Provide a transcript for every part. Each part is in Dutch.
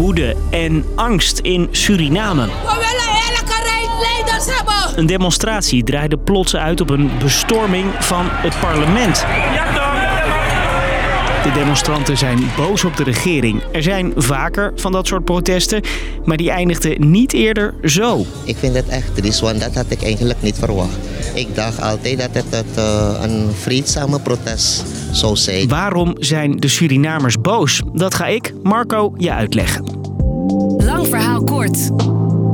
woede en angst in Suriname. Een demonstratie draaide plots uit op een bestorming van het parlement. De demonstranten zijn boos op de regering. Er zijn vaker van dat soort protesten, maar die eindigden niet eerder zo. Ik vind het echt triest, want dat had ik eigenlijk niet verwacht. Ik dacht altijd dat het, uh, een vreedzame protest Waarom zijn de Surinamers boos? Dat ga ik, Marco, je uitleggen. Lang verhaal kort.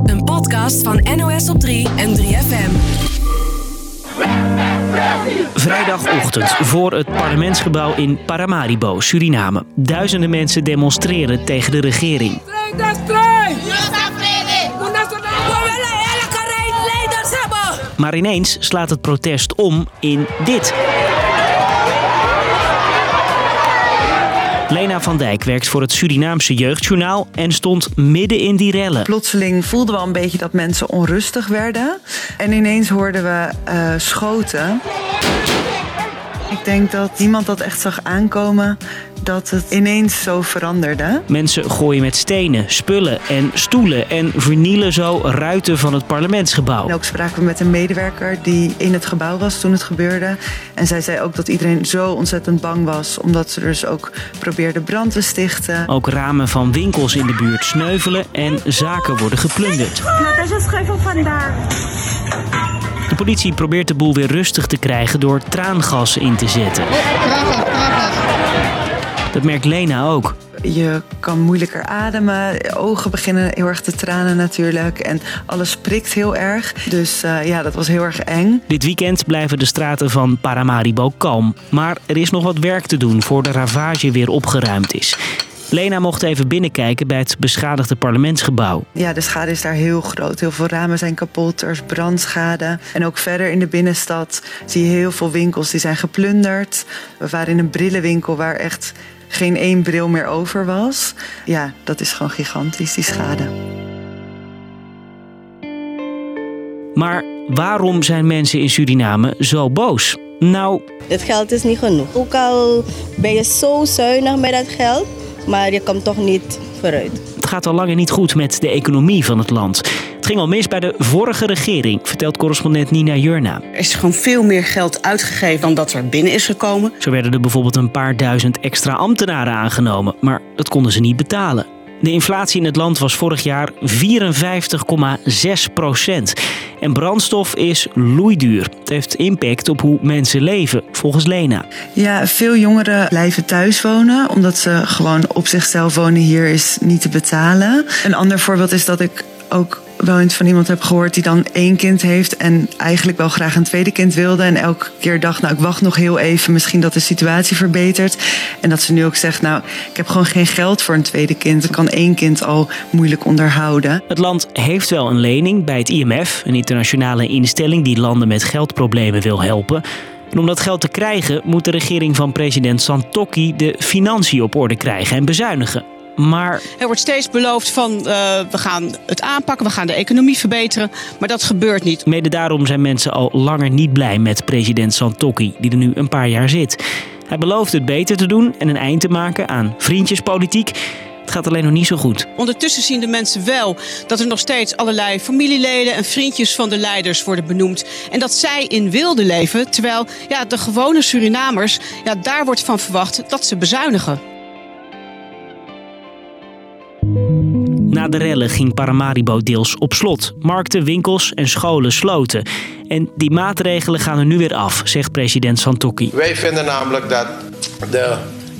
Een podcast van NOS op 3 en 3FM. Vrijdagochtend voor het parlementsgebouw in Paramaribo, Suriname. Duizenden mensen demonstreren tegen de regering. Maar ineens slaat het protest om in dit. Lena van Dijk werkt voor het Surinaamse Jeugdjournaal en stond midden in die rellen. Plotseling voelden we een beetje dat mensen onrustig werden. En ineens hoorden we uh, schoten. Ik denk dat niemand dat echt zag aankomen dat het ineens zo veranderde. Mensen gooien met stenen, spullen en stoelen en vernielen zo ruiten van het parlementsgebouw. En ook spraken we met een medewerker die in het gebouw was toen het gebeurde. En zij zei ook dat iedereen zo ontzettend bang was, omdat ze dus ook probeerden brand te stichten. Ook ramen van winkels in de buurt sneuvelen en zaken worden geplunderd. Natasja Schuivel vandaag. De politie probeert de boel weer rustig te krijgen door traangas in te zetten. Dat merkt Lena ook. Je kan moeilijker ademen, ogen beginnen heel erg te tranen natuurlijk en alles prikt heel erg. Dus uh, ja, dat was heel erg eng. Dit weekend blijven de straten van Paramaribo kalm. Maar er is nog wat werk te doen voor de ravage weer opgeruimd is. Lena mocht even binnenkijken bij het beschadigde parlementsgebouw. Ja, de schade is daar heel groot. Heel veel ramen zijn kapot, er is brandschade. En ook verder in de binnenstad zie je heel veel winkels die zijn geplunderd. We waren in een brillenwinkel waar echt geen één bril meer over was. Ja, dat is gewoon gigantisch, die schade. Maar waarom zijn mensen in Suriname zo boos? Nou... Het geld is niet genoeg. Ook al ben je zo zuinig met dat geld, maar je komt toch niet vooruit. Het gaat al langer niet goed met de economie van het land. Het ging al mis bij de vorige regering, vertelt correspondent Nina Jurna. Er is gewoon veel meer geld uitgegeven dan dat er binnen is gekomen. Zo werden er bijvoorbeeld een paar duizend extra ambtenaren aangenomen, maar dat konden ze niet betalen. De inflatie in het land was vorig jaar 54,6 procent. En brandstof is loeiduur. Het heeft impact op hoe mensen leven, volgens Lena. Ja, veel jongeren blijven thuis wonen, omdat ze gewoon op zichzelf wonen hier is niet te betalen. Een ander voorbeeld is dat ik ook wel eens van iemand heb gehoord die dan één kind heeft en eigenlijk wel graag een tweede kind wilde. En elke keer dacht, nou ik wacht nog heel even, misschien dat de situatie verbetert. En dat ze nu ook zegt, nou ik heb gewoon geen geld voor een tweede kind. Ik kan één kind al moeilijk onderhouden. Het land heeft wel een lening bij het IMF, een internationale instelling die landen met geldproblemen wil helpen. En om dat geld te krijgen moet de regering van president Santokki de financiën op orde krijgen en bezuinigen. Maar er wordt steeds beloofd van uh, we gaan het aanpakken, we gaan de economie verbeteren. Maar dat gebeurt niet. Mede daarom zijn mensen al langer niet blij met president Santokki, die er nu een paar jaar zit. Hij belooft het beter te doen en een eind te maken aan vriendjespolitiek. Het gaat alleen nog niet zo goed. Ondertussen zien de mensen wel dat er nog steeds allerlei familieleden en vriendjes van de leiders worden benoemd. En dat zij in wilde leven. Terwijl ja, de gewone Surinamers, ja, daar wordt van verwacht dat ze bezuinigen. Na de rellen ging Paramaribo deels op slot. Markten, winkels en scholen sloten. En die maatregelen gaan er nu weer af, zegt president Santokki. Wij vinden namelijk dat de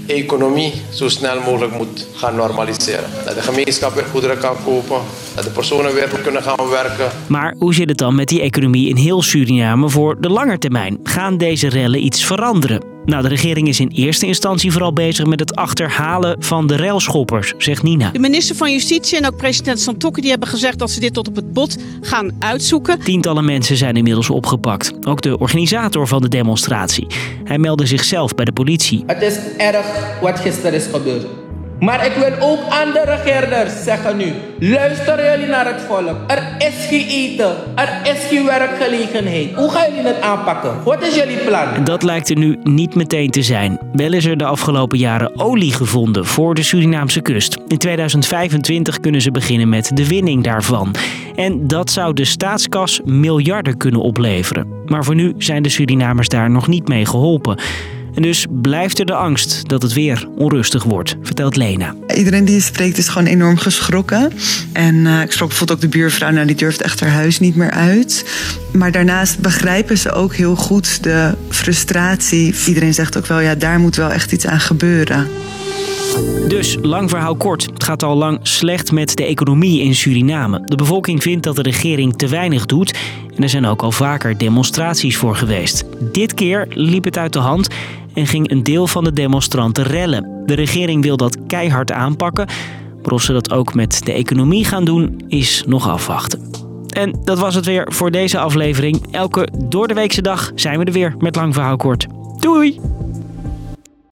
economie zo snel mogelijk moet gaan normaliseren. Dat de gemeenschap weer goederen kan kopen, dat de personen weer kunnen gaan werken. Maar hoe zit het dan met die economie in heel Suriname voor de lange termijn? Gaan deze rellen iets veranderen? Nou, de regering is in eerste instantie vooral bezig met het achterhalen van de railschoppers, zegt Nina. De minister van Justitie en ook president Santokki die hebben gezegd dat ze dit tot op het bot gaan uitzoeken. Tientallen mensen zijn inmiddels opgepakt. Ook de organisator van de demonstratie. Hij meldde zichzelf bij de politie. Het is erg wat gisteren is gebeurd. Maar ik wil ook aan de regerders zeggen nu: luisteren jullie naar het volk. Er is geen eten, er is geen werkgelegenheid. Hoe gaan jullie het aanpakken? Wat is jullie plan? Dat lijkt er nu niet meteen te zijn. Wel is er de afgelopen jaren olie gevonden voor de Surinaamse kust. In 2025 kunnen ze beginnen met de winning daarvan. En dat zou de staatskas miljarden kunnen opleveren. Maar voor nu zijn de Surinamers daar nog niet mee geholpen. En dus blijft er de angst dat het weer onrustig wordt, vertelt Lena. Iedereen die je spreekt is gewoon enorm geschrokken. En eh, ik schrok bijvoorbeeld ook de buurvrouw, nou die durft echt haar huis niet meer uit. Maar daarnaast begrijpen ze ook heel goed de frustratie. Iedereen zegt ook wel, ja daar moet wel echt iets aan gebeuren. Dus, lang verhaal kort. Het gaat al lang slecht met de economie in Suriname. De bevolking vindt dat de regering te weinig doet. En er zijn ook al vaker demonstraties voor geweest. Dit keer liep het uit de hand en ging een deel van de demonstranten rellen. De regering wil dat keihard aanpakken. Maar of ze dat ook met de economie gaan doen, is nog afwachten. En dat was het weer voor deze aflevering. Elke doordeweekse dag zijn we er weer met Lang Verhaal Kort. Doei!